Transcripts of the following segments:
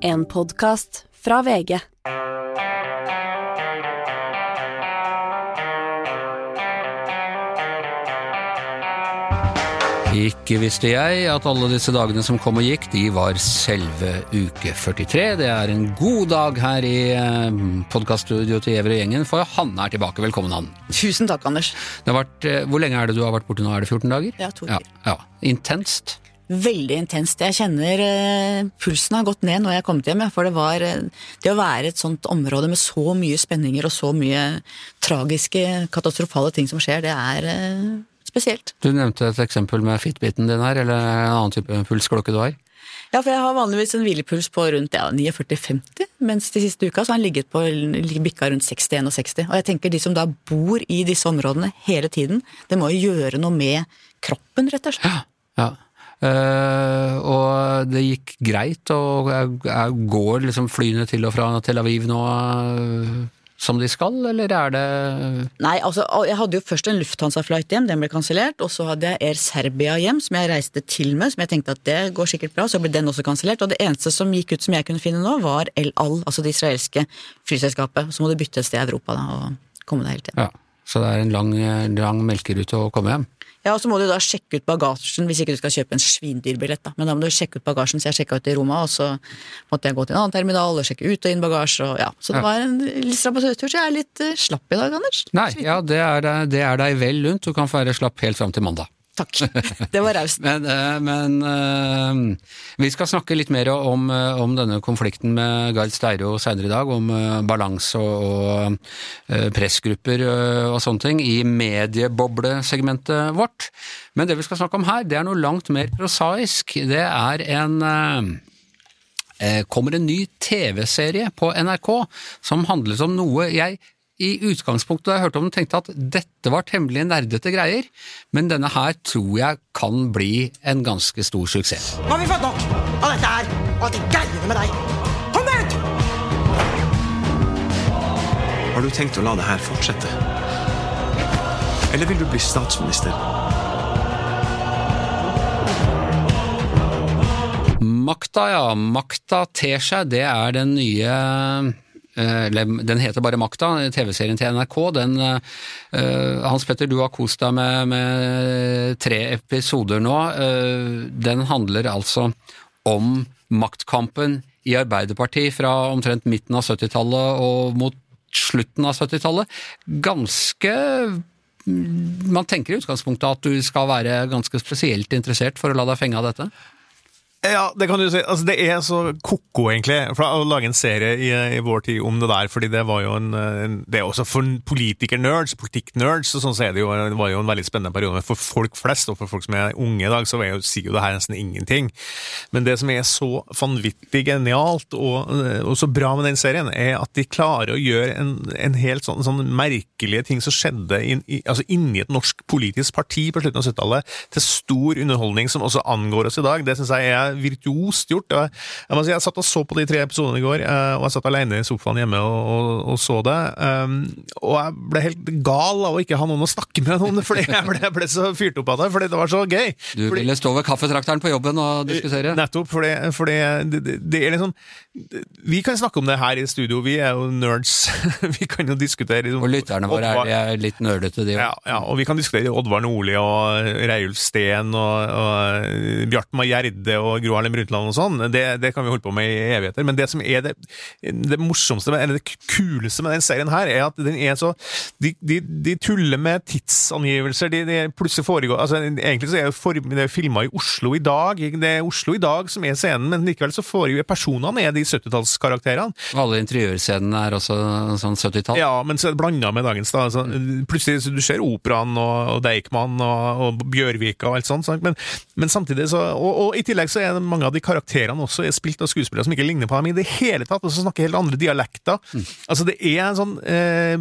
En podkast fra VG. Ikke visste jeg at alle disse dagene som kom og gikk, de var selve uke 43. Det er en god dag her i podkaststudioet til Gjever og gjengen, for Hanne er tilbake. Velkommen, Hanne. Tusen takk, Anders. Det har vært, eh, hvor lenge er det du har vært borte nå? Er det 14 dager? Ja, to Ja, ja. Intenst. Veldig intenst. Jeg kjenner eh, pulsen har gått ned når jeg har kommet hjem. For det var eh, Det å være et sånt område med så mye spenninger og så mye tragiske, katastrofale ting som skjer, det er eh, spesielt. Du nevnte et eksempel med Fitbiten din her, eller en annen type pulsklokke du har. Ja, for jeg har vanligvis en hvilepuls på rundt ja, 49-50, mens de siste uka så har den ligget på bikka rundt 60-61. Og jeg tenker de som da bor i disse områdene hele tiden, det må jo gjøre noe med kroppen, rett og slett. Ja. Eh, og det gikk greit, og jeg- jeg går liksom flyene til og fra Tel Aviv nå eh, som de skal, eller er det Nei, altså, jeg hadde jo først en Lufthansa-flight hjem, den ble kansellert. Og så hadde jeg Air Serbia hjem, som jeg reiste til med, som jeg tenkte at det går sikkert bra. Så ble den også kansellert. Og det eneste som gikk ut som jeg kunne finne nå, var El Al, altså det israelske flyselskapet. Så må du bytte et sted i Europa da, og komme deg helt hjem. Ja. Så det er en lang, lang melkerute å komme hjem. Ja, og så må du da sjekke ut bagasjen, hvis ikke du skal kjøpe en svindyrbillett, da. Men da må du sjekke ut bagasjen, så jeg sjekka ut i Roma, og så måtte jeg gå til en annen terminal og sjekke ut og inn bagasje, og ja. Så det var en litt strabasøstur, så jeg er litt eh, slapp i dag, Anders. Nei, ja, det er deg vel lunt. Du kan få være slapp helt fram til mandag. Takk. Det var raust. Men, eh, men eh, vi skal snakke litt mer om, eh, om denne konflikten med Gard Steiro senere i dag, om balanse og, og pressgrupper og sånne ting i medieboblesegmentet vårt. Men det vi skal snakke om her, det er noe langt mer prosaisk. Det er en kommer en ny TV-serie på NRK som handler om noe jeg i utgangspunktet da jeg hørte om den tenkte at dette var temmelig nerdete greier, men denne her tror jeg kan bli en ganske stor suksess. Nå har vi fått nok av dette her, og alt det greiene med deg. Kom deg ut! Har du tenkt å la det her fortsette? Eller vil du bli statsminister? Makta, ja. Makta ter seg, det er den nye Den heter bare Makta, TV-serien til NRK. Den, eh, Hans Petter, du har kost deg med, med tre episoder nå. Eh, Den handler altså om maktkampen i Arbeiderpartiet fra omtrent midten av 70-tallet og mot slutten av 70-tallet. Ganske Man tenker i utgangspunktet at du skal være ganske spesielt interessert for å la deg fenge av dette? Ja, det kan du si. Altså, det er så ko-ko, egentlig, å lage en serie i, i vår tid om det der, fordi det var jo en, en Det er også for politiker-nerds, politikk-nerds, og sånn så er det jo Det var jo en veldig spennende periode. Men for folk flest, og for folk som er unge i dag, så jo, sier jo det her nesten ingenting. Men det som er så vanvittig genialt og, og så bra med den serien, er at de klarer å gjøre en, en helt sånn, sånn merkelige ting som skjedde in, i, altså inni et norsk politisk parti på slutten av 70-tallet, til stor underholdning som også angår oss i dag. Det syns jeg er virtuost gjort. Jeg, jeg, må si, jeg satt og så på de tre episodene i går, eh, og jeg satt alene i sofaen hjemme og, og, og så det. Um, og jeg ble helt gal av å ikke ha noen å snakke med om det, fordi jeg ble, jeg ble så fyrt opp av det, fordi det var så gøy. Du Fordi- ville stå ved kaffetrakteren på jobben og diskutere? Nettopp, fordi, fordi det, det, det er liksom Vi kan snakke om det her i studio, vi er jo nerds. vi kan jo diskutere liksom, Og lytterne våre er, er litt nerdete, de òg. ja, ja, og vi kan diskutere Oddvar Nordli og Reiulf Steen og, og Bjartmar Gjerde og Gro Harlem Brundtland og sånn. Det, det kan vi holde på med i evigheter. Men det som er det, det morsomste, eller det kuleste med den serien her, er at den er så De, de, de tuller med tidsangivelser. De, de plutselig foregår altså Egentlig så er for, det er filma i Oslo i dag. Det er Oslo i dag som er scenen, men likevel så foregår personene er de 70-tallskarakterene. Alle interiørscenene er også sånn 70-tall. Ja, men så er det blanda med dagens. da. Altså, plutselig så du ser operaen og, og Deichman og, og Bjørvika og alt sånt. Men, men samtidig så og, og i tillegg så er mange av de karakterene også er spilt av skuespillere som ikke ligner på dem i det hele tatt, og som snakker helt andre dialekter. Altså det er en sånn eh,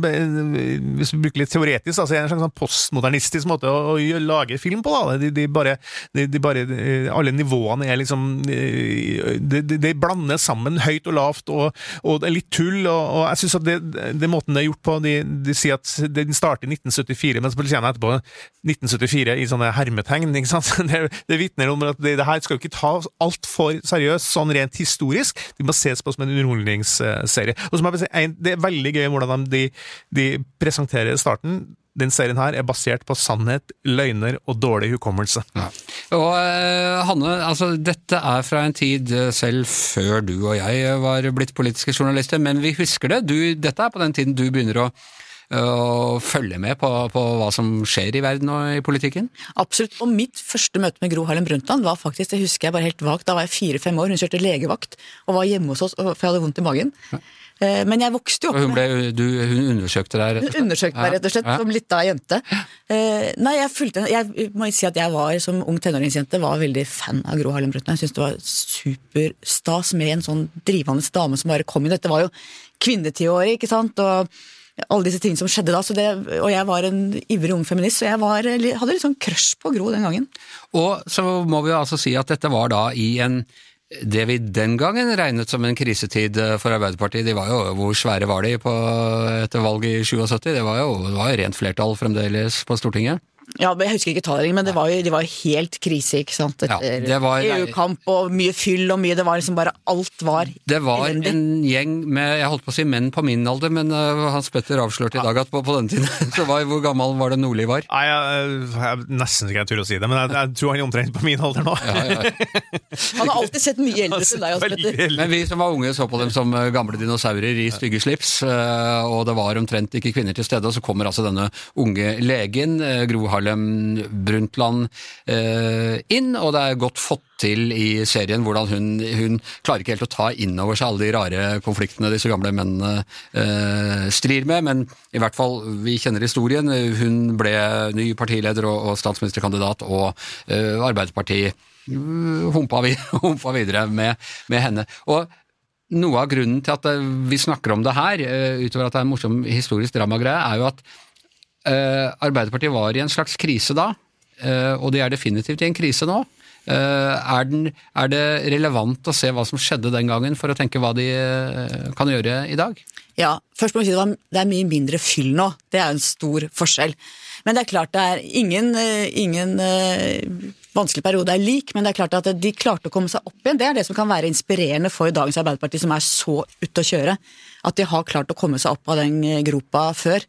Hvis vi bruker litt teoretisk, altså, det er en slags sånn postmodernistisk måte å, å lage film på. da. De, de bare, de, de bare eh, Alle nivåene er liksom eh, De, de, de blander sammen høyt og lavt, og, og det er litt tull. og, og jeg synes at det, det måten det er gjort på De, sier at den starter i 1974, men politiet etterpå 1974 i sånne hermetegn. ikke sant? Det, det vitner om at det, det her skal jo ikke ta altfor seriøst sånn rent historisk. De må ses på som en underholdningsserie. Og som jeg vil si, Det er veldig gøy hvordan de, de presenterer starten. Den serien her er basert på sannhet, løgner og dårlig hukommelse. Ja. Og eh, Hanne, altså dette er fra en tid eh, selv før du og jeg var blitt politiske journalister, men vi husker det. Du, dette er på den tiden du begynner å å følge med på, på, hva som skjer i verden og i politikken? Absolutt. Og mitt første møte med Gro Harlem Brundtland var faktisk, det husker jeg bare helt vagt, da var jeg fire-fem år. Hun kjørte legevakt og var hjemme hos oss for jeg hadde vondt i magen. Ja. Eh, men jeg vokste jo opp hun, ble, du, hun undersøkte deg, rett og slett? Hun undersøkte meg, rett og slett, ja. som lita jente. Uh, nei, jeg fulgte Jeg må si at jeg var som ung tenåringsjente var veldig fan av Gro Harlem Brundtland. Jeg syntes det var superstas med en sånn drivende dame som bare kom inn. Dette var jo kvinnetiåret, ikke sant. og alle disse tingene som skjedde da. Det, og jeg var en ivrig ung feminist, så jeg var, hadde litt sånn crush på Gro den gangen. Og så må vi altså si at dette var da i en det vi den gangen regnet som en krisetid for Arbeiderpartiet, de var jo, hvor svære var de på, etter valget i 77? Det var jo, det var rent flertall fremdeles på Stortinget? Ja, jeg husker ikke tallet, men det var jo, de var helt krise, ikke sant. Etter ja, EU-kamp og mye fyll og mye Det var liksom bare Alt var Det var elendig. en gjeng med jeg holdt på å si menn på min alder, men uh, Hans Petter avslørte i dag at på, på den tiden så var Hvor gammel var det Nordli var? Nei, jeg, jeg, Nesten ikke jeg tør å si det, men jeg, jeg, tror han er omtrent på min alder nå. Ja, ja. han har alltid sett mye eldre ut enn deg, Hans Petter. Men vi som var unge, så på dem som eh, gamle dinosaurer i stygge slips, og det var omtrent ikke kvinner til stede, og så kommer altså denne unge legen, Gro Harlem Brundtland eh, inn, og det er godt fått til i serien hvordan hun, hun klarer ikke helt å ta inn over seg alle de rare konfliktene disse gamle mennene eh, strir med, men i hvert fall, vi kjenner historien. Hun ble ny partileder og, og statsministerkandidat, og eh, Arbeiderpartiet uh, humpa, vi, humpa videre med, med henne. Og noe av grunnen til at vi snakker om det her, utover at det er en morsom historisk dramagreie, er jo at Eh, Arbeiderpartiet var i en slags krise da, eh, og de er definitivt i en krise nå. Eh, er, den, er, det relevant å se hva som skjedde den gangen, for å tenke hva de kan gjøre i dag? Ja, først må vi si det, det er mye mindre fyll nå. Det er en stor forskjell. Men det er klart det er ingen, ingen vanskelig periode er lik, men det er klart at de klarte å komme seg opp igjen. Det er det som kan være inspirerende for dagens Arbeiderparti, som er så ute å kjøre. At de har klart å komme seg opp av den gropa før.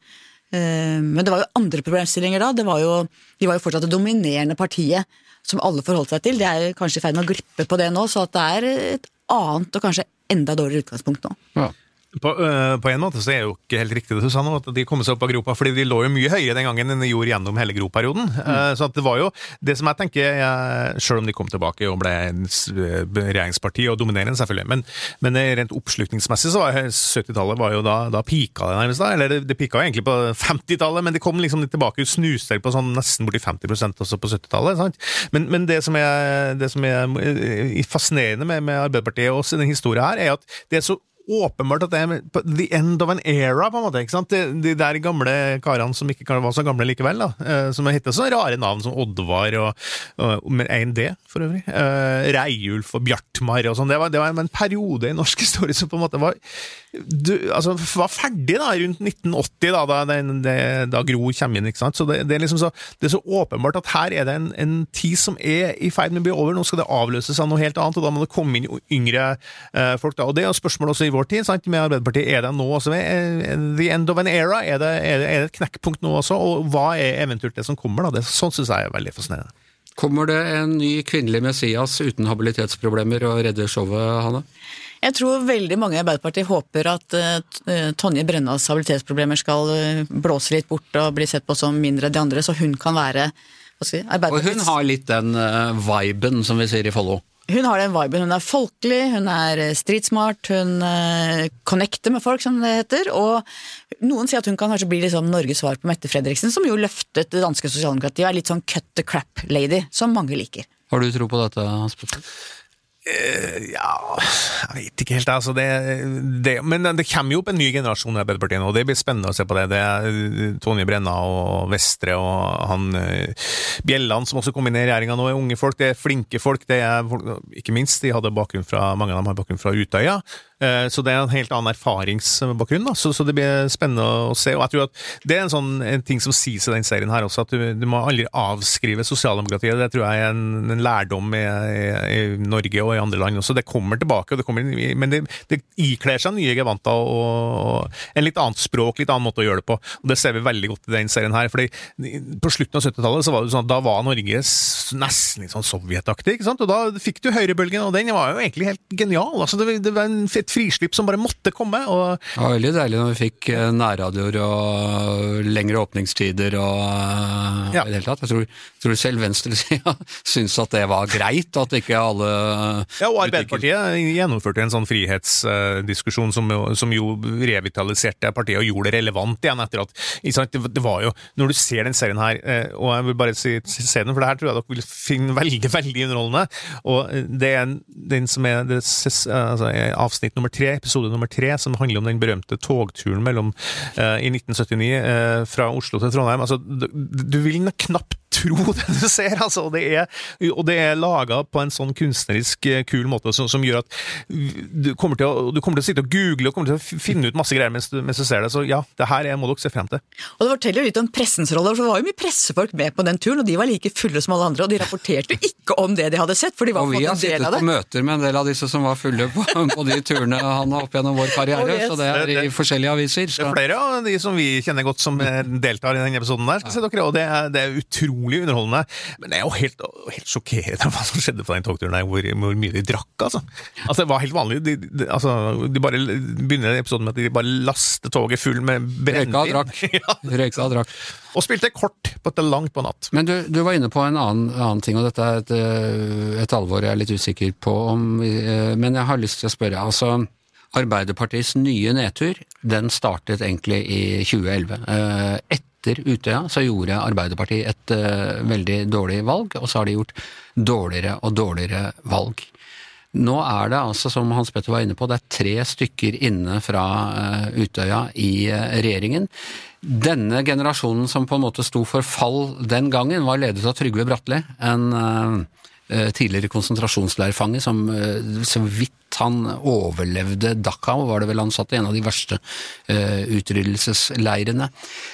Eh, men det var jo andre problemstillinger da. Var jo, de var jo fortsatt det dominerende partiet som alle forholdt seg til. De er kanskje i ferd med å glippe på det nå, så det er et annet og kanskje enda dårligere utgangspunkt nå. Ja. På, øh, på, en måte så er det jo ikke helt riktig det du sa nå, at de kom seg opp av gropa, fordi de lå jo mye høyere den gangen enn de gjorde gjennom hele groperioden. Mm. Uh, så det var jo det som jeg tenker, jeg, selv om de kom tilbake og ble regjeringsparti og dominerende, selvfølgelig, men, men rent oppslutningsmessig så var 70-tallet var jo da, da pika det nærmest da, eller det, det pika egentlig på 50-tallet, men de kom liksom litt tilbake og snuste på sånn nesten borti 50% også på 70-tallet. sant? Men, men, det som er, det som er eh, fascinerende med, med Arbeiderpartiet og denne historien her, er at det er så åpenbart at det er the end of an era, på en måte. ikke sant? De, de der gamle karene som ikke var så gamle likevel, da. som som heter så rare navn som Oddvar og, og med 1D, for øvrig. Uh, Reiulf og Bjartmar og sånn. Det, det, var en periode i norsk historie som på en måte var du, altså, var ferdig da, rundt 1980, da, da, den, da Gro kommer inn. ikke sant? Så det, det, er liksom så, det er så åpenbart at her er det en, en, tid som er i ferd med å bli over. Nå skal det avløses av noe helt annet, og da må det komme inn yngre uh, folk. da, og Det er jo spørsmål også i vår tid sant, med Arbeiderpartiet. Er det nå også the end of an era? Er det, er det, er det et knekkpunkt nå også? Og hva er eventuelt det som kommer? da? Det, sånn syns jeg er veldig fascinerende. Kommer det en ny kvinnelig Messias uten habilitetsproblemer og redder showet, Hanne? Jeg tror veldig mange i Arbeiderpartiet håper at uh, Tonje Brennas habilitetsproblemer skal uh, blåse litt bort og bli sett på som mindre de andre, så hun kan være si, Og hun har litt den uh, viben som vi sier i Follo? Hun har den viben. Hun er folkelig, hun er stridsmart, hun connecter med folk, som det heter. Og noen sier at hun kan kanskje bli liksom Norges svar på Mette Fredriksen, som jo løftet det danske sosialdemokratiet er litt sånn cut the crap-lady, som mange liker. Har du tro på dette? Uh, ja Jeg vet ikke helt, altså. Det, det, men det kommer jo opp en ny generasjon i Arbeiderpartiet nå, og det blir spennende å se på det. Det er eh, Tonje Brenna og Vestre og han uh, Bjelland som også kom inn i regjeringa nå, er unge folk. Det er flinke folk. Det er ikke minst, de hadde bakgrunn fra, mange av dem har bakgrunn fra Utøya. Eh, Så det er en helt annen erfaringsbakgrunn, da. Så, så det blir spennende å se. Og jeg tror at det er en sånn en ting som sies i den serien her også, at du, du må aldri avskrive sosialdemokratiet. Det tror jeg er en, en lærdom i, i, i Norge og i andre land også. Det kommer tilbake, og det kommer, men det, det ikler seg nye gevanter og, og en litt annet språk, litt annen måte å gjøre det på. Og det ser vi veldig godt i den serien her. fordi på slutten av 70-tallet så var det sånn at da var Norge nesten litt sånn sovjetaktig, ikke sant? Og da fikk du høyrebølgen, og den var jo egentlig helt genial. Altså, det, det var et frislipp som bare måtte komme. og Det var veldig deilig når vi fikk eh, nærradioer og lengre åpningstider og eh, Ja. i det hele tatt. Jeg tror, tror selv venstresida syntes at det var greit, at ikke alle Ja, og Arbeiderpartiet gjennomførte en sånn frihetsdiskusjon som, som jo revitaliserte partiet og gjorde det relevant igjen etter at det, var jo, Når du ser den serien her, eh, og jeg vil bare si, se den, for det her tror jeg dere vil finne veldig veldig underholdende, og eh, det er den som er det, altså, avsnitt nummer tre, episode nummer tre, som handler om den berømte togturen mellom, eh, i 1979 eh, fra Oslo til Trondheim. Altså, du, du vil knapt tro det du ser, altså, det er, og det er laga på en sånn kunstnerisk eh, kul måte som, som gjør at du kommer, til å, du kommer til å sitte og google og kommer til å finne ut masse greier mens du, mens du ser det, så ja, det her er, må dere se frem til. Og det forteller litt om pressens rolle, for det var jo mye pressefolk med på den turen, og de var like fulle som alle andre, og de rapporterte ikke om det de hadde sett, for de var Og en del av det. Og vi har sittet på møter med en del av disse som var fulle på, på de turene han har opp gjennom vår karriere, Oh, yes. så det er i forskjellige aviser. Det er flere av de som vi kjenner godt som eh, deltar i denne episoden der, skal ja. si dere, og det er, det er utrolig underholdende. Men det er jo helt, helt sjokkerende hva som skjedde på den togturen der, hvor, hvor mye de drakk, altså. Altså, det var helt vanlig. De, de, altså, de bare begynner episoden med at de bare laster toget full med Røyka og brennevin. drakk. ja. Røyka og drakk. Og spilte kort på et langt på natt. Men du, du var inne på en annen, annen ting, og dette er et, eh, et alvor jeg er litt usikker på om eh, Men jeg har lyst til å spørre. altså Arbeiderpartiets nye nedtur, den startet egentlig i 2011. Eh, Etter Utøya så gjorde Arbeiderpartiet et eh, veldig dårlig valg, og så har de gjort dårligere og dårligere valg. Nå er det altså, som Hans Petter var inne på, det er tre stykker inne fra eh, Utøya i regjeringen. Denne generasjonen som på en måte sto for fall den gangen, var ledet av Trygve Bratteli, en tidligere konsentrasjonsleirfange som så vidt han overlevde Dachau, var det vel han satt i en av de verste uh, utryddelsesleirene.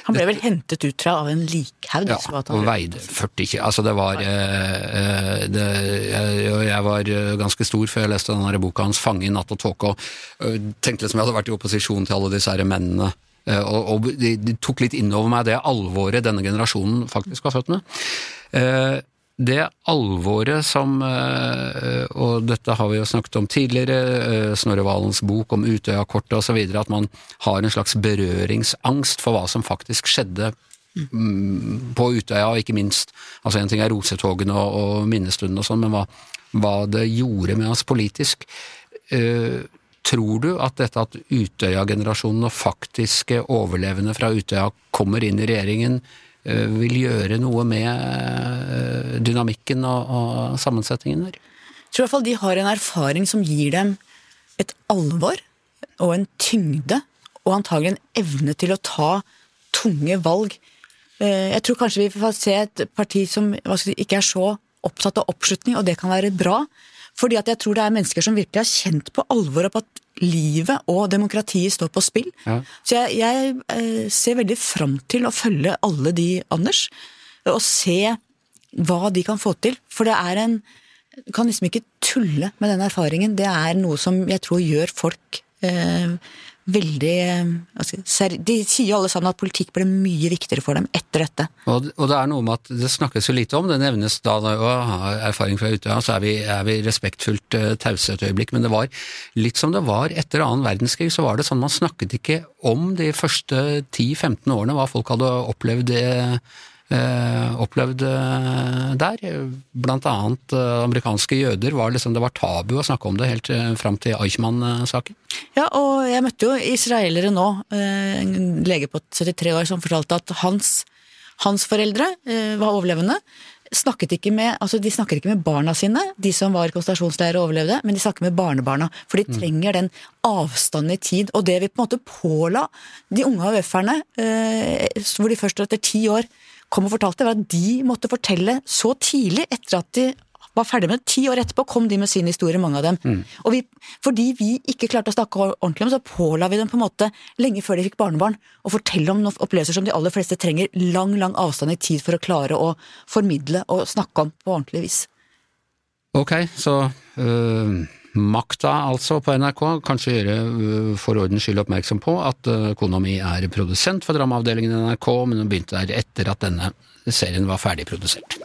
Han ble vel hentet ut fra av en likhaug. Ja, og veide 40 kilo. Altså det var uh, det, jeg, jeg var ganske stor før jeg leste denne boka hans 'Fange i natt og tåke', og uh, tenkte liksom jeg hadde vært i opposisjon til alle disse her mennene. Og, og de, de tok litt inn over meg det alvoret denne generasjonen faktisk var født med. Eh, Det alvoret som eh, Og dette har vi jo snakket om tidligere, eh, Snorre Valens bok om Utøya-kortet osv., at man har en slags berøringsangst for hva som faktisk skjedde mm, på Utøya, og ikke minst altså En ting er rosetogene og, minnestunden og sånn, men hva, hva det gjorde med oss politisk. Eh, tror du at dette at Utøya-generasjonen og faktiske overlevende fra Utøya kommer inn i regjeringen, vil gjøre noe med eh, dynamikken og, og sammensetningen der? Jeg tror i hvert fall de har en erfaring som gir dem et alvor og en tyngde, og antagelig en evne til å ta tunge valg. Eh, Jeg tror kanskje vi får se et parti som si, ikke er så opptatt av oppslutning, og det kan være bra. Fordi at jeg tror det er mennesker som virkelig har kjent på alvoret på at livet og demokratiet står på spill. Ja. Så jeg, jeg eh, ser veldig fram til å følge alle de, Anders, og se hva de kan få til. For det er en Du kan liksom ikke tulle med den erfaringen. Det er noe som jeg tror gjør folk eh, veldig jeg ser- De sier jo alle sammen at politikk ble mye viktigere for dem etter dette. Og, og det er noe med at det snakkes jo lite om, det nevnes da når å har erfaring fra Utøya, så er vi, er vi respektfullt uh, tause et øyeblikk, men det var litt som det var etter annen verdenskrig, så var det sånn man snakket ikke om de første 10-15 årene hva folk hadde opplevd eh, opplevd eh, der. Blant annet eh, amerikanske jøder var liksom, det var tabu å snakke om det helt fram til Eichmann-saken. Ja, og jeg møtte jo israelere nå, eh, en lege på 73 år som fortalte at hans, hans foreldre eh, var overlevende. Snakket ikke med, altså de snakker ikke med barna sine, de som var i konsentrasjonsleir og overlevde, men de snakker med barnebarna. For de trenger den avstanden i tid. Og det vi på en måte påla de unge AUF-erne, eh, hvor de først etter ti år kom og fortalte, var at de måtte fortelle så tidlig, etter at de var ferdig med det. Ti år etterpå kom de med sin historie, mange av dem. Og vi, fordi vi ikke klarte å snakke ordentlig om så påla vi dem på en måte lenge før de fikk barnebarn, å fortelle om noen opplevelser som de aller fleste trenger lang, lang avstand i tid for å klare å formidle og snakke om på ordentlig vis. Ok, så øh, makta altså på NRK, kanskje gjøre øh, for ordens skyld oppmerksom på at øh, kona mi er produsent for dramaavdelingen i NRK, men hun begynte der etter at denne serien var ferdigprodusert.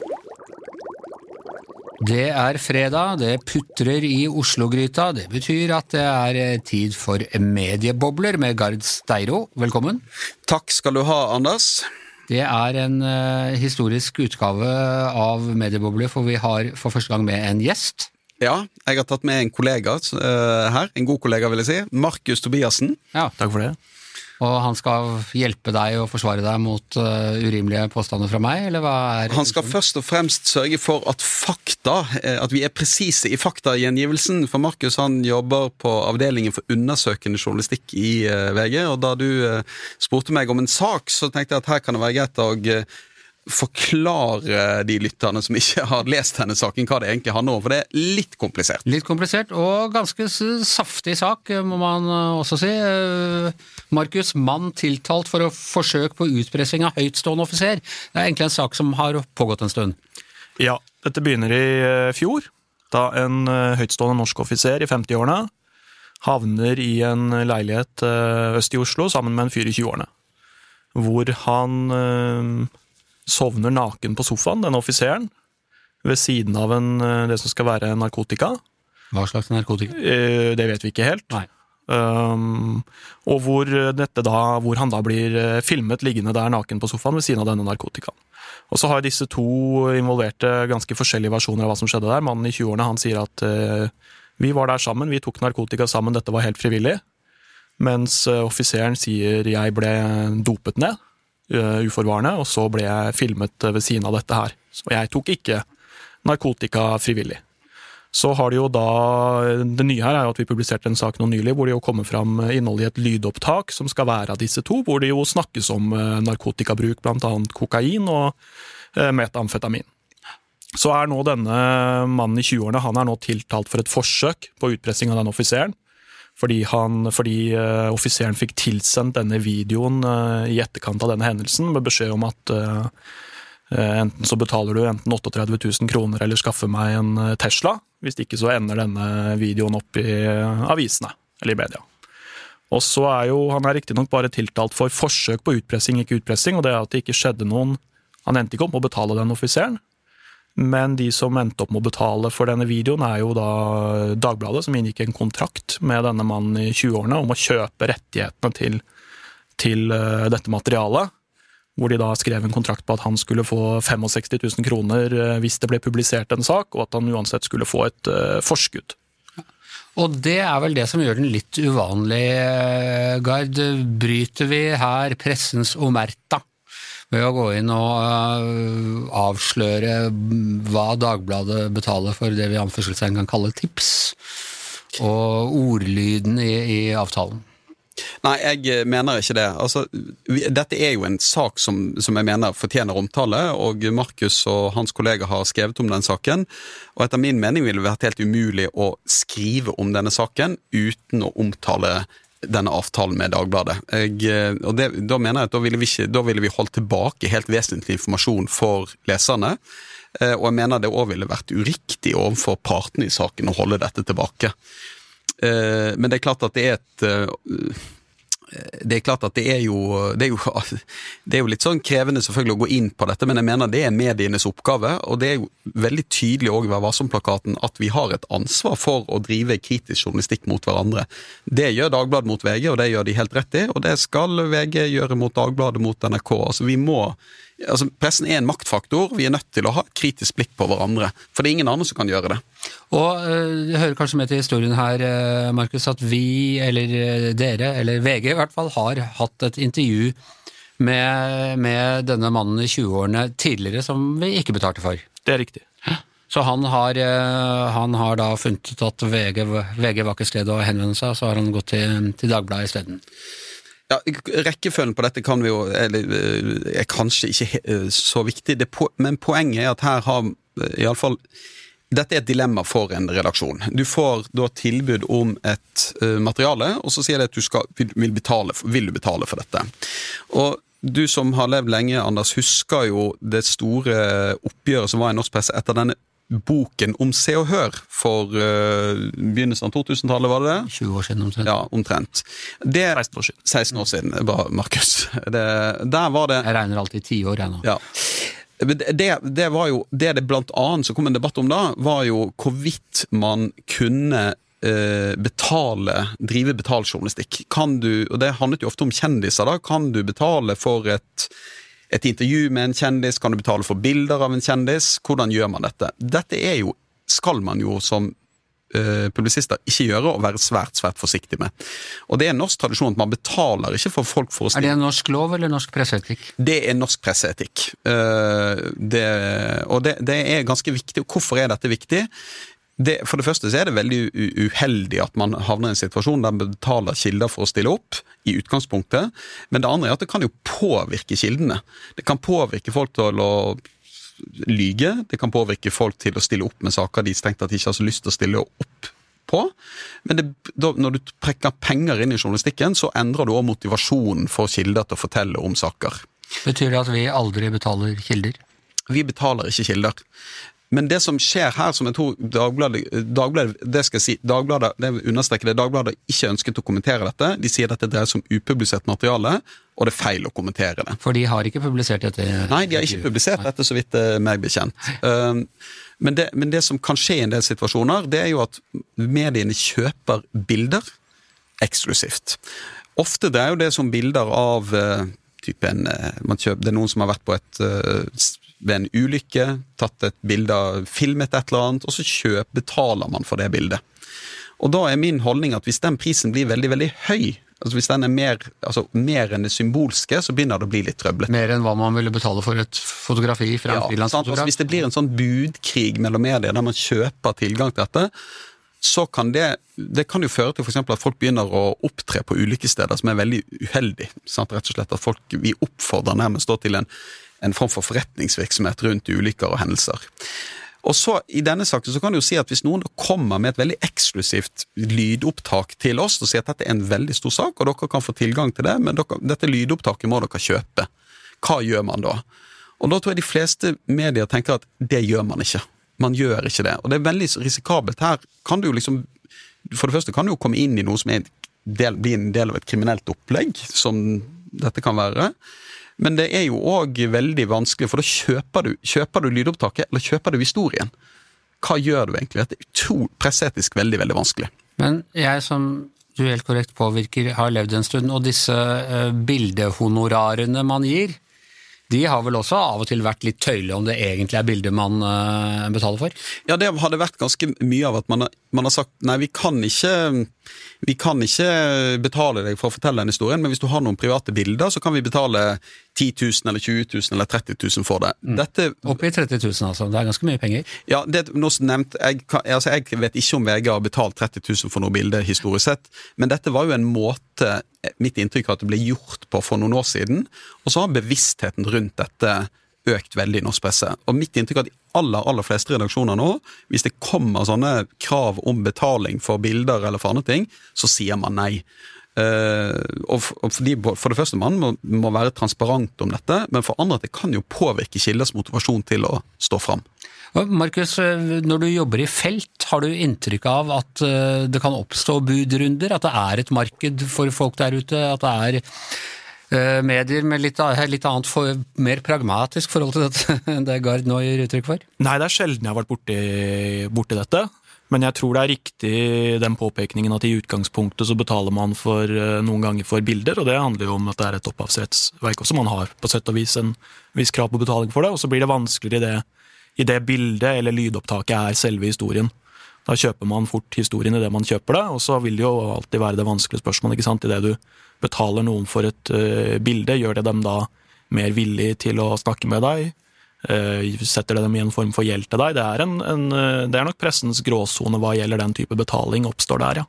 Det er fredag, det putrer i Oslo-gryta. Det betyr at det er eh, tid for mediebobler med Gard Steiro. Velkommen. Takk skal du ha, Anders. Det er en uh, historisk utgave av Mediebobler, for vi har for første gang med en gjest. Ja, jeg har tatt med en kollega uh, her. En god kollega, vil jeg si. Markus Tobiassen. Ja, Takk for det. Og han skal hjelpe deg og forsvare deg mot uh, urimelige påstander fra meg, eller hva er Han skal først og fremst sørge for at fakta, eh, at vi er presise i faktagjengivelsen. For Markus han jobber på avdelingen for undersøkende journalistikk i uh, VG. Og da du uh, spurte meg om en sak, så tenkte jeg at her kan det være greit å forklare de lytterne som ikke har lest denne saken, hva det egentlig handler om. For det er litt komplisert. Litt komplisert og ganske saftig sak, må man eh, også si. Eh, Markus, mann tiltalt for å forsøk på utpressing av høytstående offiser. Det er egentlig en sak som har pågått en stund. Ja, dette begynner i eh, fjor, da en høytstående norsk offiser i 50-årene havner i en leilighet øst i Oslo sammen med en fyr i 20-årene. Hvor han sovner naken på sofaen, denne offiseren, ved siden av en, eh, det som skal være narkotika. Hva slags narkotika? Eh, Det vet vi ikke helt. Nei. Um, og hvor, dette da, hvor han da blir eh, filmet liggende der naken på sofaen ved siden av denne narkotikaen. Og så har disse to involverte ganske forskjellige versjoner av hva som skjedde der. Mannen i 20-årene han sier at uh, vi var der sammen, vi tok narkotika sammen, dette var helt frivillig. Mens eh, offiseren sier jeg ble dopet ned, eh, uforvarende, og så ble jeg filmet eh, ved siden av dette her. Så jeg tok ikke narkotika frivillig. Så har de jo da, Det nye her er jo at vi publiserte en sak nå nylig hvor det jo kommer fram innhold i et lydopptak som skal være av disse to, hvor det jo snakkes om eh, narkotikabruk, bl.a. kokain og eh, metamfetamin. Så er nå denne mannen i 20-årene han er nå tiltalt for et forsøk på utpressing av den offiseren. Fordi, han, fordi uh, offiseren fikk tilsendt denne videoen uh, i etterkant av denne hendelsen med beskjed om at uh, Enten så betaler du enten 38 000 kroner eller skaffer meg en Tesla. Hvis ikke så ender denne videoen opp i avisene, eller i media. Og så er jo, Han er riktignok bare tiltalt for forsøk på utpressing, ikke utpressing. og det er at det ikke skjedde noen, Han endte ikke opp med å betale den offiseren. Men de som endte opp med å betale for denne videoen, er jo da Dagbladet, som inngikk en kontrakt med denne mannen i 20-årene om å kjøpe rettighetene til, til eh, dette materialet hvor de da skrev en kontrakt på at han skulle få 65 000 kroner eh, hvis det ble publisert en sak, og at han uansett skulle få et eh, forskudd. Og det er vel det som gjør den litt uvanlig, Gard. Bryter vi her pressens omerta ved å gå inn og eh, avsløre hva Dagbladet betaler for det vi i anførselstegn kan kalle tips, og ordlyden i, i avtalen? Nei, jeg eh, mener ikke det. Altså, dette er jo en sak som, som jeg mener fortjener omtale, og Markus og hans kollega har skrevet om den saken. Og etter min mening ville det vært helt umulig å skrive om denne saken uten å omtale denne avtalen med Dagbladet. Jeg, eh, og det, Da mener jeg at da ville, vi ikke, da ville vi holdt tilbake helt vesentlig informasjon for leserne. Eh, Og jeg mener det òg ville vært uriktig overfor partene i saken å holde dette tilbake. Eh, Men det er klart at det er et det er klart at det er, jo, det, er jo, det er jo litt sånn krevende selvfølgelig å gå inn på dette, men jeg mener det er medienes oppgave. Og det er jo veldig tydelig òg i Vær varsom-plakaten at vi har et ansvar for å drive kritisk journalistikk mot hverandre. Det gjør Dagbladet mot VG, og det gjør de helt rett i. Og det skal VG gjøre mot Dagbladet, mot NRK. Altså vi må, altså Pressen er en maktfaktor. Vi er nødt til å ha et kritisk blikk på hverandre. For det er ingen andre som kan gjøre det. Og det hører kanskje med til historien her, øh, Markus, at vi, eller øh, dere, eller VG i hvert fall, har hatt et intervju med, med denne mannen i 20-årene tidligere som vi ikke betalte for. Det er riktig. Så han har, han har da funnet ut at VG, VG var ikke stedet å henvende seg, så har han gått til, til Dagbladet isteden. Ja, Rekkefølgen på dette kan vi jo, eller, eh, er kanskje ikke eh, så viktig, det, men poenget er at her har eh, iallfall dette er et dilemma for en redaksjon. Du får da tilbud om et materiale, og så sier de at du skal, vil, betale, vil du betale for dette. Og du som har levd lenge, Anders, husker jo det store oppgjøret som var i norsk presse etter denne boken om Se og Hør for uh, begynnelsen av 2000-tallet, var det det? 20 år siden omtrent. Ja, omtrent. Det, 16 år siden. 16 år siden, Markus. Det, der var det Jeg regner alltid tiår, jeg nå. ja. Det, det- det var jo det det blant annet som kom en debatt om da, var jo hvorvidt man kunne eh, betale, drive betaljournalistikk. Kan du, og det handlet jo ofte om kjendiser, da. Kan du betale for et, et intervju med en kjendis? Kan du betale for bilder av en kjendis? Hvordan gjør man dette? Dette er jo, skal man jo som eh, publisister ikke gjøre, og være svært, svært forsiktig med. Og det er en norsk tradisjon at man betaler ikke for folk for å Er det norsk lov eller norsk presseetikk? det er norsk presseetikk. Eh, det, og det, det er ganske viktig. Hvorfor er dette viktig? Det, for det første så er det veldig uheldig at man havner i en situasjon der man betaler kilder for å stille opp, i utgangspunktet. Men det andre er at det kan jo påvirke kildene. Det kan påvirke folk til å lyge, det kan påvirke folk til å stille opp med saker de strengt tatt ikke har så lyst til å stille opp på. Men det, da, når du trekker penger inn i journalistikken, så endrer du også motivasjonen for kilder til å fortelle om saker. Betyr det at vi aldri betaler kilder? Vi betaler ikke kilder. Men det som skjer her, som jeg tror Dagbladet, Dagbladet det skal si, Dagbladet, det understreker det, Dagbladet ikke ønsket å kommentere dette. De sier dette dreier seg om upublisert materiale, og det er feil å kommentere det. For de har ikke publisert dette? Nei, de har ikke publisert dette, så vidt er meg bekjent. Um, Men det, men det som kan skje i en del situasjoner, det er jo at mediene kjøper bilder eksklusivt. Ofte det er jo det som bilder av typen eh, man kjøper, Det er noen som har vært på et eh, ved en ulykke, tatt et bilde filmet et eller annet, og så kjøp, betaler man for det bildet. Og da er min holdning at hvis den prisen blir veldig, veldig høy, altså hvis den er mer, altså mer enn det symbolske, så begynner det å bli litt trøblete. Mer enn hva man ville betale for et fotografi fra en Ja, sant? Altså, hvis det blir en sånn budkrig mellom medier der man kjøper tilgang til dette, så kan det, det kan jo føre til for at folk begynner å opptre på ulike steder som er veldig uheldig. Sant? Rett og slett at folk, Vi oppfordrer nærmest til en, en form for forretningsvirksomhet rundt ulykker og hendelser. Og så I denne saken så kan du jo si at hvis noen kommer med et veldig eksklusivt lydopptak til oss og sier at dette er en veldig stor sak, og dere kan få tilgang til det, men dere, dette lydopptaket må dere kjøpe, hva gjør man da? Og da tror jeg de fleste medier tenker at det gjør man ikke. Man gjør ikke det. Og det er veldig risikabelt. Her kan du liksom For det første kan du jo komme inn i noe som er en del, blir en del av et kriminelt opplegg, som dette kan være. Men det er jo òg veldig vanskelig, for da kjøper du, kjøper du lydopptaket, eller kjøper du historien? Hva gjør du egentlig? Dette er utro, presseetisk veldig, veldig vanskelig. Men jeg som du helt korrekt påvirker, har levd en stund, og disse eh, bildehonorarene man gir, de har vel også av og til vært litt tøyelige om det egentlig er bilder man eh, betaler for? Ja, det har det vært ganske mye av at man har, man har sagt nei, vi kan ikke vi kan ikke betale deg for å fortelle den historien, men hvis du har noen private bilder, så kan vi betale 10 000 eller 20 000 eller 30 000 for det. Dette Oppi 30 000, altså. Det er ganske mye penger. Ja, det er nevnt, jeg, kan- altså jeg vet ikke om VG har betalt 30 000 for noe bilde historisk sett, men dette var jo en måte, mitt inntrykk er at det ble gjort på for noen år siden, og så har bevisstheten rundt dette økt veldig i norsk presse. Og mitt inntrykk er at de aller, aller fleste redaksjoner nå, hvis det kommer sånne krav om betaling for bilder eller for andre ting, så sier man nei. Uh, og for, og fordi, for det første, man må, må være transparent om dette, men for andre at det kan jo påvirke kilders motivasjon til å stå fram. Markus, eh, når du jobber i felt, har du inntrykk av at eh, det kan oppstå budrunder? At det er et marked for folk der ute? At det er medier med litt, litt annet, for, mer pragmatisk forhold til dette enn det Gard nå gir uttrykk for? Nei, det er sjelden jeg har vært borti, borti dette. Men jeg tror det er riktig den påpekningen at i utgangspunktet så betaler man for eh, noen ganger for bilder, og det handler jo om at det er et opphavsrettsverk også. Man har på sett og vis en viss krav på betaling for det, og så blir det vanskeligere i det, i det bildet eller lydopptaket er selve historien. Da kjøper man fort historien i det man kjøper det, og så vil det jo alltid være det vanskelige spørsmålet. ikke sant? I det du betaler noen for et uh, bilde, gjør det dem da mer villig til å snakke med deg? Uh, setter det dem i en form for gjeld til deg? Det er, en, en, uh, det er nok pressens gråsone hva gjelder den type betaling, oppstår der, ja.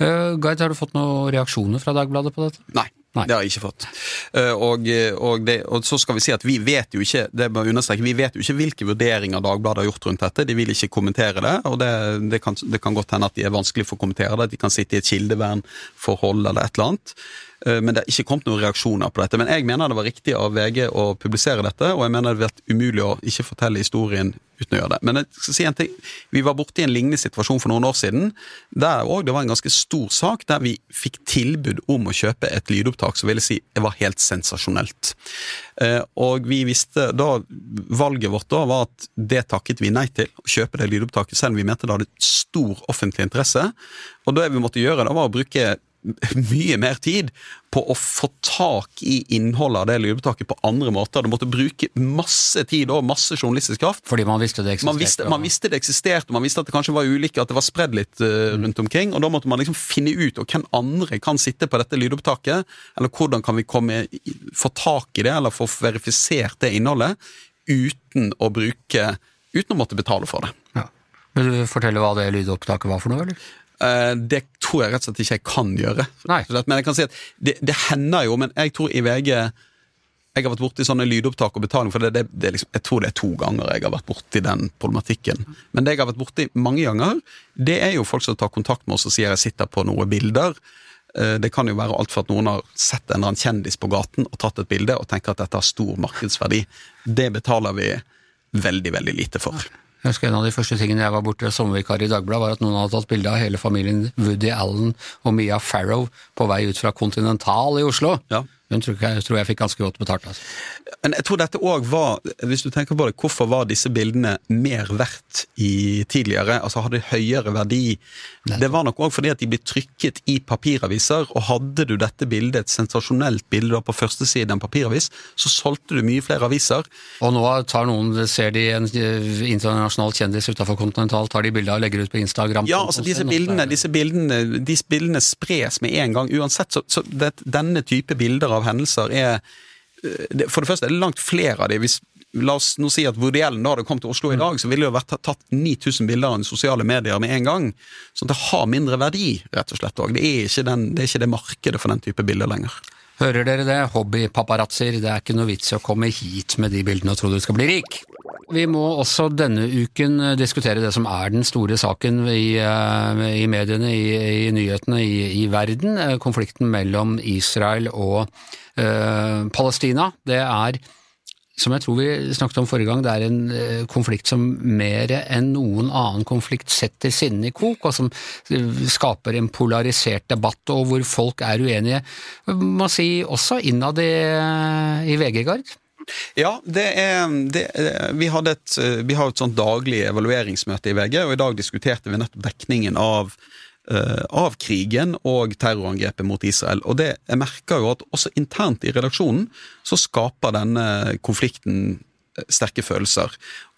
Uh, Gard, har du fått noen reaksjoner fra Dagbladet på dette? Nei. Nei. Det har jeg ikke fått. Eh, Og, og, det, og så skal vi si at vi vet jo ikke det må understreke, vi vet jo ikke hvilke vurderinger Dagbladet har gjort rundt dette. De vil ikke kommentere det, og det, det, kan, det kan godt hende at de er vanskelig for å kommentere det. at De kan sitte i et kildevernforhold eller et eller annet. Eh, Men det er ikke kommet noen reaksjoner på dette. Men jeg mener det var riktig av VG å publisere dette, og jeg mener det har vært umulig å ikke fortelle historien uten å gjøre det. Men jeg skal si en ting. Vi var borte i en lignende situasjon for noen år siden. Der òg det var en ganske stor sak, der vi fikk tilbud om å kjøpe et lydopptak som ville si det var helt sensasjonelt. Eh, Og vi visste da Valget vårt da var at det takket vi nei til, å kjøpe det lydopptaket, selv om vi mente det hadde stor offentlig interesse. Og det vi måtte gjøre, da var å bruke mye mer tid på å få tak i innholdet av det lydopptaket på andre måter. Du måtte bruke masse tid og masse journalistisk kraft. Fordi man visste det eksisterte. Man visste, man visste det eksisterte, og man visste at det kanskje var ulike, at det var spredd litt uh, rundt omkring. Og da måtte man liksom finne ut og hvem andre kan sitte på dette lydopptaket, eller hvordan kan vi komme, få tak i det, eller få verifisert det innholdet, uten å bruke Uten å måtte betale for det. Ja. Vil du fortelle hva det lydopptaket var for noe, eller? Eh, Det tror jeg rett og slett ikke jeg kan gjøre. Nei. Men jeg kan si at det, det hender jo, men jeg tror i VG jeg har vært borti sånne lydopptak og betaling, for det, det, det liksom, jeg tror det er to ganger jeg har vært borti den problematikken. Men det jeg har vært borti mange ganger, det er jo folk som tar kontakt med oss og sier jeg sitter på noen bilder. Eh, Det kan jo være alt fra at noen har sett en eller annen kjendis på gaten og tatt et bilde og tenker at dette har stor markedsverdi. Det betaler vi veldig, veldig lite for. Jeg husker En av de første tingene jeg var borte sommervikar i Dagbladet, var at noen hadde tatt bilde av hele familien Woody Allen og Mia Farrow på vei ut fra Continental i Oslo. Ja. Hun tror jeg, tror jeg fikk ganske godt betalt. Altså. Men jeg tror dette òg var Hvis du tenker på det, hvorfor var disse bildene mer verdt i tidligere? Altså hadde høyere verdi? Det var nok òg fordi at de ble trykket i papiraviser, og hadde du dette bildet, et sensasjonelt bilde på første side av en papiravis, så solgte du mye flere aviser. Og nå tar noen, ser de en eh, internasjonal kjendis utafor Continental, tar de bilde og legger ut på Instagram. Ja, altså disse bildene, disse bildene, disse bildene spres med en gang uansett. Så, så det, denne type bilder av hendelser er eh, For det første er det langt flere av de. Hvis, la oss nå si at da hadde kommet til Oslo i dag, så ville det jo vært tatt- tatt 9000 bilder av sosiale medier med en gang. Så det har mindre verdi, rett og slett. Og det er det, er ikke det markedet for den type bilder lenger. Hører dere det? Hobbypaparazzoer. Det er ikke noe vits i å komme hit med de bildene og tro du skal bli rik. Vi må også denne uken eh, diskutere det som er den store saken i, eh, i mediene, i, i nyhetene i, i verden. eh, Konflikten mellom Israel og eh, Palestina. Det er som jeg tror vi snakket om forrige gang, det er en konflikt som mer enn noen annen konflikt setter sinnene i kok, og som skaper en polarisert debatt, og hvor folk er uenige. Man si også innad i, i VG, Gard. Ja, det er, det, vi, et, eh, vi har et sånt daglig evalueringsmøte i VG, og i dag diskuterte vi nettopp dekningen av, eh, av krigen og terrorangrepet mot Israel. Og det, jeg merker jo at også internt i redaksjonen så skaper denne konflikten eh, sterke følelser.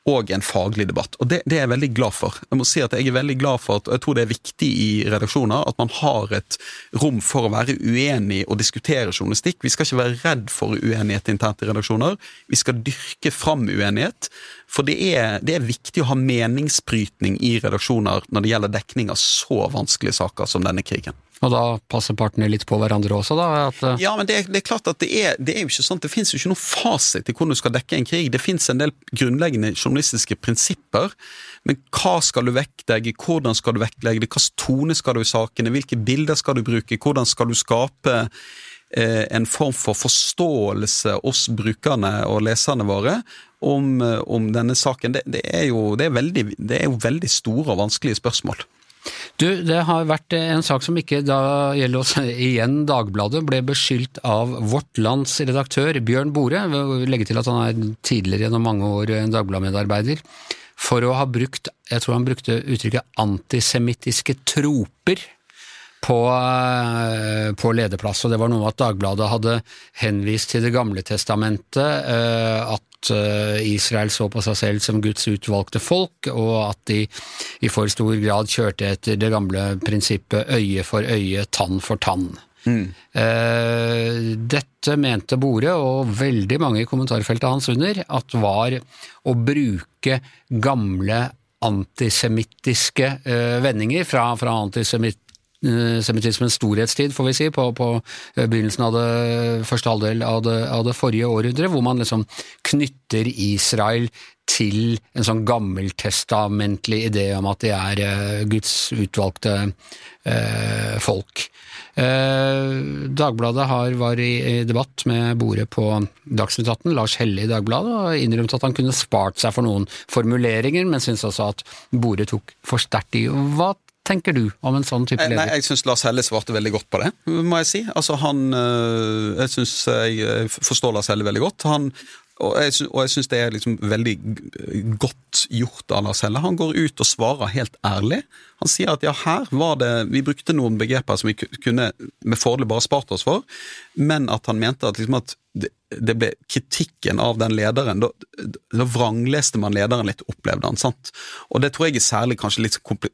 Og en faglig debatt. Og det, det er jeg veldig glad for. Jeg må si at jeg er veldig glad for at, og jeg tror det er viktig i redaksjoner at man har et rom for å være uenig og diskutere journalistikk. Vi skal ikke være redd for uenighet internt i redaksjoner. Vi skal dyrke fram uenighet. For det er, det er viktig å ha meningsbrytning i redaksjoner når det gjelder dekning av så vanskelige saker som denne krigen. Og da passer partene litt på hverandre også, da? At, eh, Ja, men det er, det er klart at det er, det er jo ikke sånn, det finnes jo ikke noen fasit til hvordan du skal dekke en krig. Det finnes en del grunnleggende journalistiske prinsipper. Men hva skal du vektlegge, hvordan skal du vektlegge det, hvilken tone skal du i sakene, hvilke bilder skal du bruke, hvordan skal du skape eh, en form for forståelse oss brukerne og leserne våre om, eh, om denne saken. Det, det, er jo, det, er veldig, det er jo veldig store og vanskelige spørsmål. Du, det har vært en sak som ikke da gjelder oss igjen. Dagbladet ble beskyldt av Vårt Lands redaktør Bjørn Bore, legge til at han er tidligere gjennom mange år en Dagbladet-medarbeider, for å ha brukt, jeg tror han brukte uttrykket antisemittiske troper på, eh, på lederplass, og det var noe med at Dagbladet hadde henvist til Det gamle testamentet, eh, at eh, Israel så på seg selv som Guds utvalgte folk, og at de i for stor grad kjørte etter det gamle prinsippet øye for øye, tann for tann. Mm. Dette mente Bore, og veldig mange i kommentarfeltet hans under, at var å bruke gamle antisemittiske eh, vendinger fra, fra antisemitt antisemittismens storhetstid, får vi si, på, på eh, begynnelsen av det første halvdel av det, av det forrige århundret, hvor man liksom knytter Israel til en sånn gammeltestamentlig idé om at de er eh, Guds utvalgte eh, folk. Eh, Dagbladet har, var i, i debatt med Bore på Dagsnytt 18, Lars Helle i Dagbladet, og innrømte at han kunne spart seg for noen formuleringer, men syntes også at Bore tok for sterkt i. Hva tenker du om en sånn type leder? Nei, jeg syns Lars Helle svarte veldig godt på det, må jeg si. Altså, han øh, Jeg syns jeg forstår Lars Helle veldig godt. Han, og jeg og jeg syns det er liksom veldig godt gjort av Lars Helle. Han går ut og svarer helt ærlig. Han sier at ja, her var det Vi brukte noen begreper som vi kunne med fordel bare spart oss for, men at han mente at liksom at det, det ble kritikken av den lederen Da, da vrangleste man lederen litt, opplevde han. sant? Og det tror jeg er særlig kanskje litt kompli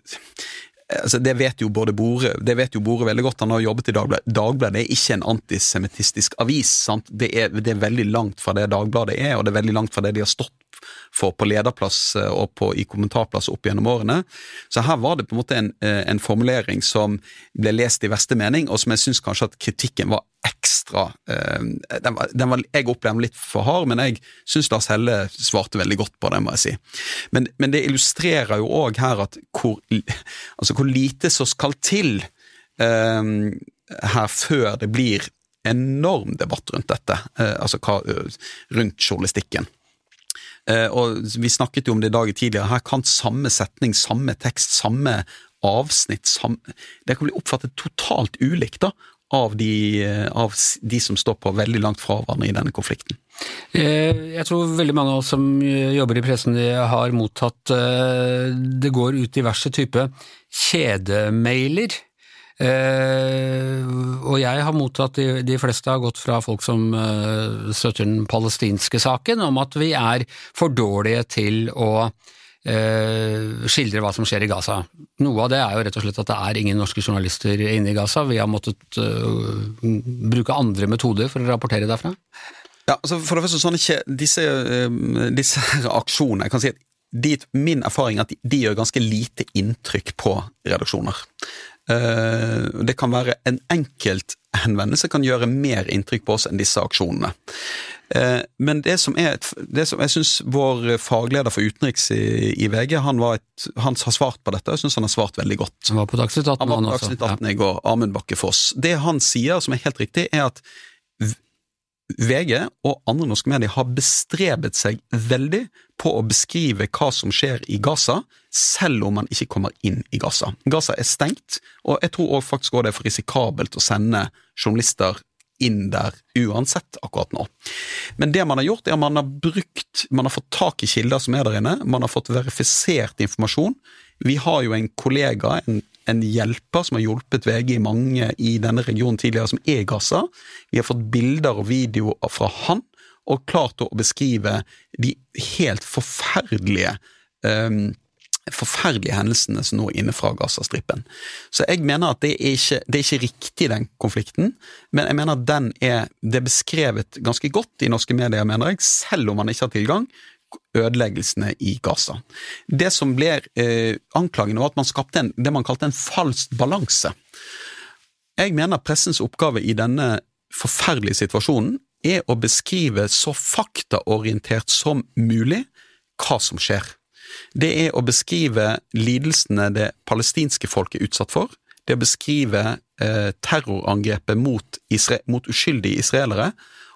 altså det vet jo både Bore det vet jo Bore veldig godt, han har jobbet i Dagbladet. Dagbladet er ikke en antisemittistisk avis. sant? Det er, det er veldig langt fra det Dagbladet er, og det er veldig langt fra det de har stått for på lederplass eh, og på, i kommentarplass opp gjennom årene. Så her var det på en måte en, eh, en formulering som ble lest i verste mening, og som jeg syns kanskje at kritikken var ekstra eh, den var, den var, Jeg opplevde den litt for hard, men jeg syns Lars Helle svarte veldig godt på det, må jeg si. Men, men det illustrerer jo òg her at hvor, altså hvor lite som skal til her før det blir enorm debatt rundt dette, altså hva, rundt journalistikken. Eh, og Vi snakket jo om det i dag tidligere. Her kan samme setning, samme tekst, samme avsnitt samme, Det kan bli oppfattet totalt ulikt da, av de, eh, av de som står på veldig langt fra hverandre i denne konflikten. Eh, Jeg tror veldig mange av oss som jobber i pressen har mottatt Det går ut diverse typer kjedemailer. Eh, og jeg har mottatt de, de fleste har gått fra folk som eh, støtter den palestinske saken, om at vi er for dårlige til å eh, skildre hva som skjer i Gaza. Noe av det er jo rett og slett at det er ingen norske journalister inne i Gaza. Vi har måttet bruke andre metoder for å rapportere derfra. Ja, altså For det første, sånn ikke- disse, disse aksjonene jeg kan si at de, Min erfaring er at de gjør ganske lite inntrykk på redaksjoner. Eh, det kan være En enkelt henvendelse kan gjøre mer inntrykk på oss enn disse aksjonene. Eh, men det som er det som Jeg syns vår fagleder for utenriks i, i VG han, var et, han har svart på dette, jeg syns han har svart veldig godt. Han var på Dagsnytt 18 Han var på. Dagsnytt 18 i går, Amund Bakke Foss. Det han sier, som er helt riktig, er at VG og andre norske medier har bestrebet seg veldig på å beskrive hva som skjer i Gaza, selv om man ikke kommer inn i Gaza. Gaza er stengt, og jeg tror også faktisk også det er for risikabelt å sende journalister inn der uansett akkurat nå. Men det man har gjort, er at man har brukt Man har fått tak i kilder som er der inne, man har fått verifisert informasjon. Vi har jo en kollega, en, en hjelper, som har hjulpet VG i mange i denne regionen tidligere, som er i Gaza. Vi har fått bilder og videoer fra han, og klarte å beskrive de helt forferdelige um, forferdelige hendelsene som nå er inne fra Gazastripen. Så jeg mener at det er ikke, det er ikke riktig, den konflikten, men jeg mener at den er, det er beskrevet ganske godt i norske medier, mener jeg, selv om man ikke har tilgang, ødeleggelsene i Gaza. Det som ble eh, anklagen var at man skapte en, det man kalte en falsk balanse. Jeg mener pressens oppgave i denne forferdelige situasjonen er å beskrive så faktaorientert som mulig hva som skjer. Det er å beskrive lidelsene det palestinske folket er utsatt for. Det er å beskrive eh, terrorangrepet mot, mot uskyldige israelere.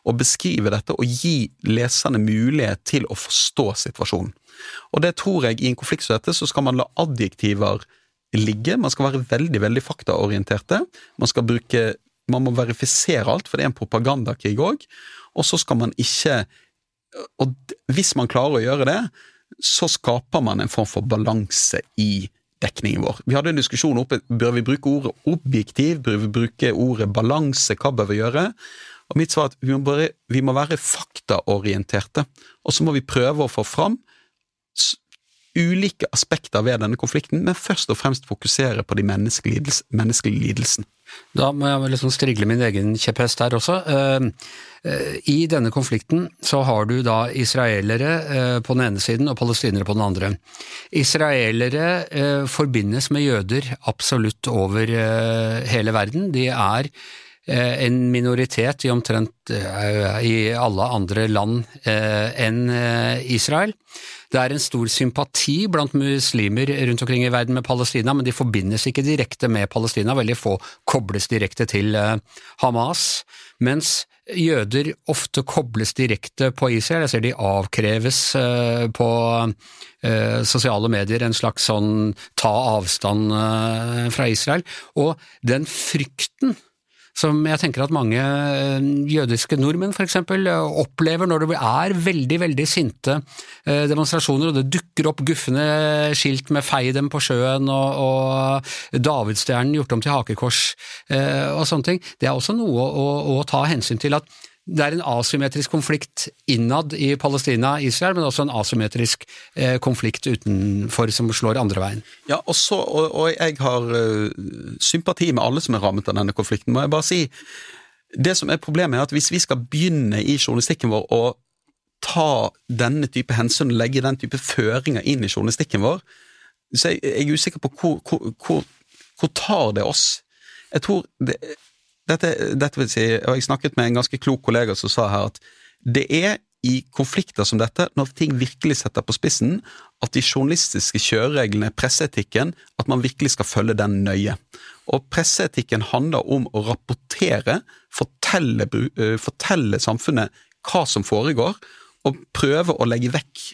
Og beskrive dette og gi leserne mulighet til å forstå situasjonen. Og det tror jeg i en konflikt som dette, så skal man la adjektiver ligge. Man skal være veldig, veldig faktaorienterte. Man skal bruke Man må verifisere alt, for det er en propagandakrig òg. Og så skal man ikke Og hvis man klarer å gjøre det, så skaper man en form for balanse i dekningen vår. Vi hadde en diskusjon oppe, bør vi bruke ordet objektiv, bør vi bruke ordet balanse, hva bør vi gjøre? Og mitt svar er at vi må, bare, vi må være faktaorienterte, og så må vi prøve å få fram ulike aspekter ved denne konflikten, men først og fremst fokusere på de menneskelige, lidels-. Da må jeg liksom strigle min egen kjepphest der også. Eh, eh, I denne konflikten så har du da israelere eh, på den ene siden og palestinere på den andre. Israelere forbindes med jøder absolutt over hele verden. De er en minoritet i omtrent eh, i alle andre land eh, enn eh, Israel. Det er en stor sympati blant muslimer rundt omkring i verden med Palestina, men de forbindes ikke direkte med Palestina, veldig få kobles direkte til eh, Hamas, mens jøder ofte kobles direkte på Israel. Jeg ser de avkreves eh, på eh, sosiale medier en slags sånn ta avstand eh, fra Israel, og den frykten som jeg tenker at mange eh, jødiske nordmenn eksempel eh, opplever når det er veldig, veldig sinte eh, demonstrasjoner, og det dukker opp guffende skilt med 'fei dem på sjøen' og, og Davidstjernen gjort om til hakekors og sånne ting. Det er også noe å, å ta hensyn til at det er en asymmetrisk konflikt innad i Palestina-Israel, men også en asymmetrisk eh, konflikt utenfor som slår andre veien. Ja, også, og, og jeg har uh, sympati med alle som er rammet av denne konflikten, må jeg bare si. Det som er Problemet er at hvis vi skal begynne i journalistikken vår å ta denne type hensyn legge den type føringer inn i journalistikken vår, så jeg, jeg er usikker på hvor, hvor, hvor, hvor tar det oss. Jeg tror det, dette, dette vil si, og Jeg snakket med en ganske klok kollega som sa her at det er i konflikter som dette, når ting virkelig setter på spissen, at de journalistiske kjørereglene, presseetikken, at man virkelig skal følge den nøye. Og presseetikken handler om å rapportere, fortelle, uh, fortelle samfunnet hva som foregår, og prøve å legge vekk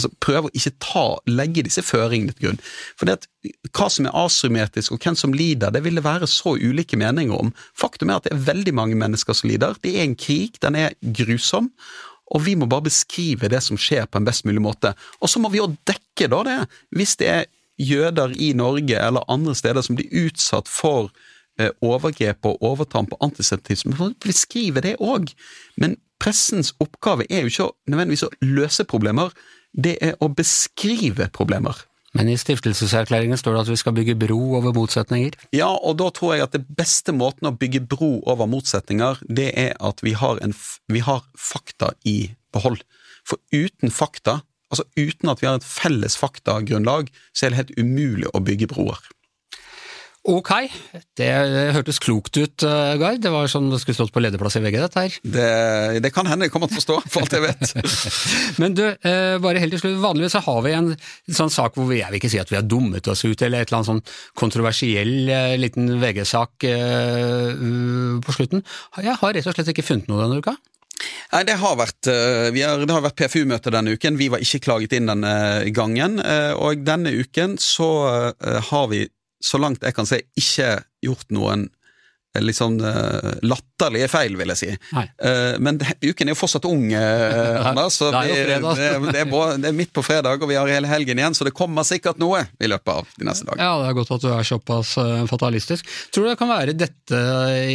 Altså prøve å ikke ta, legge disse føringene til grunn. For det at hva som er asymmetrisk og hvem som lider, det vil det være så ulike meninger om. Faktum er at det er veldig mange mennesker som lider. Det er en krig, den er grusom. Og vi må bare beskrive det som skjer på en best mulig måte. Og så må vi jo dekke da det, hvis det er jøder i Norge eller andre steder som blir utsatt for eh, overgrep og overtramp og må beskrive det òg. Men pressens oppgave er jo ikke nødvendigvis å løse problemer, det er å beskrive problemer. Men i stiftelseserklæringen står det at vi skal bygge bro over motsetninger? Ja, og da tror jeg at det beste måten å bygge bro over motsetninger, det er at vi har, en, vi har fakta i behold. For uten fakta, altså uten at vi har et felles faktagrunnlag, så er det helt umulig å bygge broer. Ok, det hørtes klokt ut, uh, Gard. Det var sånn det skulle stått på lederplass i VG, dette her. Det, det kan hende det kommer til å stå, for alt jeg vet. Men du, uh, bare helt til slutt. Vanligvis så har vi en sånn sak hvor vi, jeg vil ikke si at vi har dummet oss ut, eller et eller annet sånn kontroversiell uh, liten VG-sak på slutten. Jeg har rett og slett ikke funnet noe denne uka. Nei, det har vært, har, det har vært PFU-møte denne uken. Vi var ikke klaget inn denne gangen. Og denne uken så har vi så langt jeg kan se, ikke gjort noen litt sånn uh, latterlige feil, vil jeg si. Uh, men det, uken er jo fortsatt ung, uh, Anders. Så det, er vi, det, det, er både, det, er midt på fredag, og vi har hele helgen igjen, så det kommer sikkert noe i løpet av de neste dagene. Ja, det er godt at du er såpass fatalistisk. Tror du det kan være dette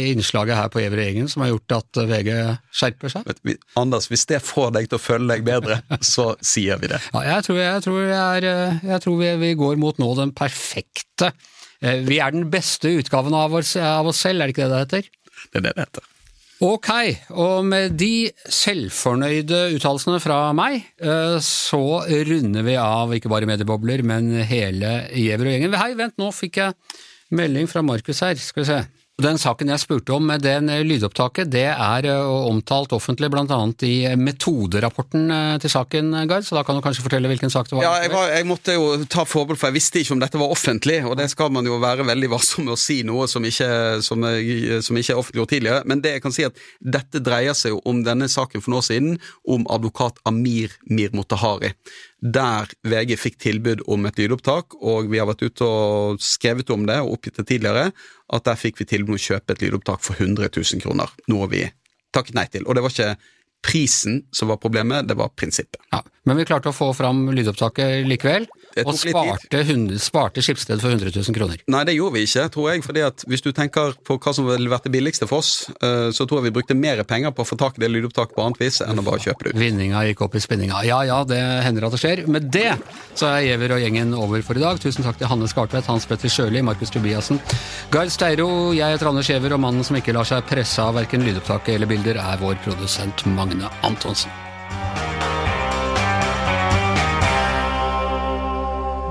innslaget her på Evre Gjengen som har gjort at VG skjerper seg? Vet, Anders, hvis det får deg til å føle deg bedre, så sier vi det. Ja, jeg tror, jeg tror, jeg er, jeg tror vi, vi går mot nå den perfekte vi er den beste utgaven av oss, av oss, selv, er det ikke det det heter? Det er det det heter. Ok, og med de selvfornøyde uttalelsene fra meg, så runder vi av ikke bare mediebobler, men hele Gjever og gjengen. Hei, vent, nå fikk jeg melding fra Markus her, skal vi se. Den saken jeg spurte om med den lydopptaket, det er omtalt offentlig annet i metoderapporten til saken, Gard, så da kan du kanskje fortelle hvilken sak det var? Ja, jeg, var, jeg måtte jo ta forbehold, for jeg visste ikke om dette var offentlig, og det skal man jo være veldig varsom med å si noe som ikke, som, som ikke er offentliggjort tidligere. Men det jeg kan si at dette dreier seg jo om denne saken for noen år siden, om advokat Amir Mir Motahari der VG fikk tilbud om et lydopptak, og vi har vært ute og skrevet om det og oppgitt det tidligere, at der fikk vi tilbud om å kjøpe et lydopptak for 100 000 kroner. Noe vi takket nei til. Og det var ikke prisen som var problemet, det var prinsippet. Ja, men vi klarte å få fram lydopptaket likevel? Og sparte, hund- sparte Skipsted for 100 000 kroner. Nei, det gjorde vi ikke, tror jeg. fordi at Hvis du tenker på hva som ville vært det billigste for oss, eh, så tror jeg vi brukte mer penger på å få tak i det lydopptaket på annet vis enn å bare kjøpe det ut. Vinninga gikk opp i spinninga. Ja ja, det hender at det skjer. Med det så er Giæver og gjengen over for i dag. Tusen takk til Hanne Skartvedt, Hans Petter Sjøli, Markus Tobiassen, Gard Steiro, jeg heter Anders Giæver, og mannen som ikke lar seg presse av verken lydopptaket eller bilder, er vår produsent Magne Antonsen.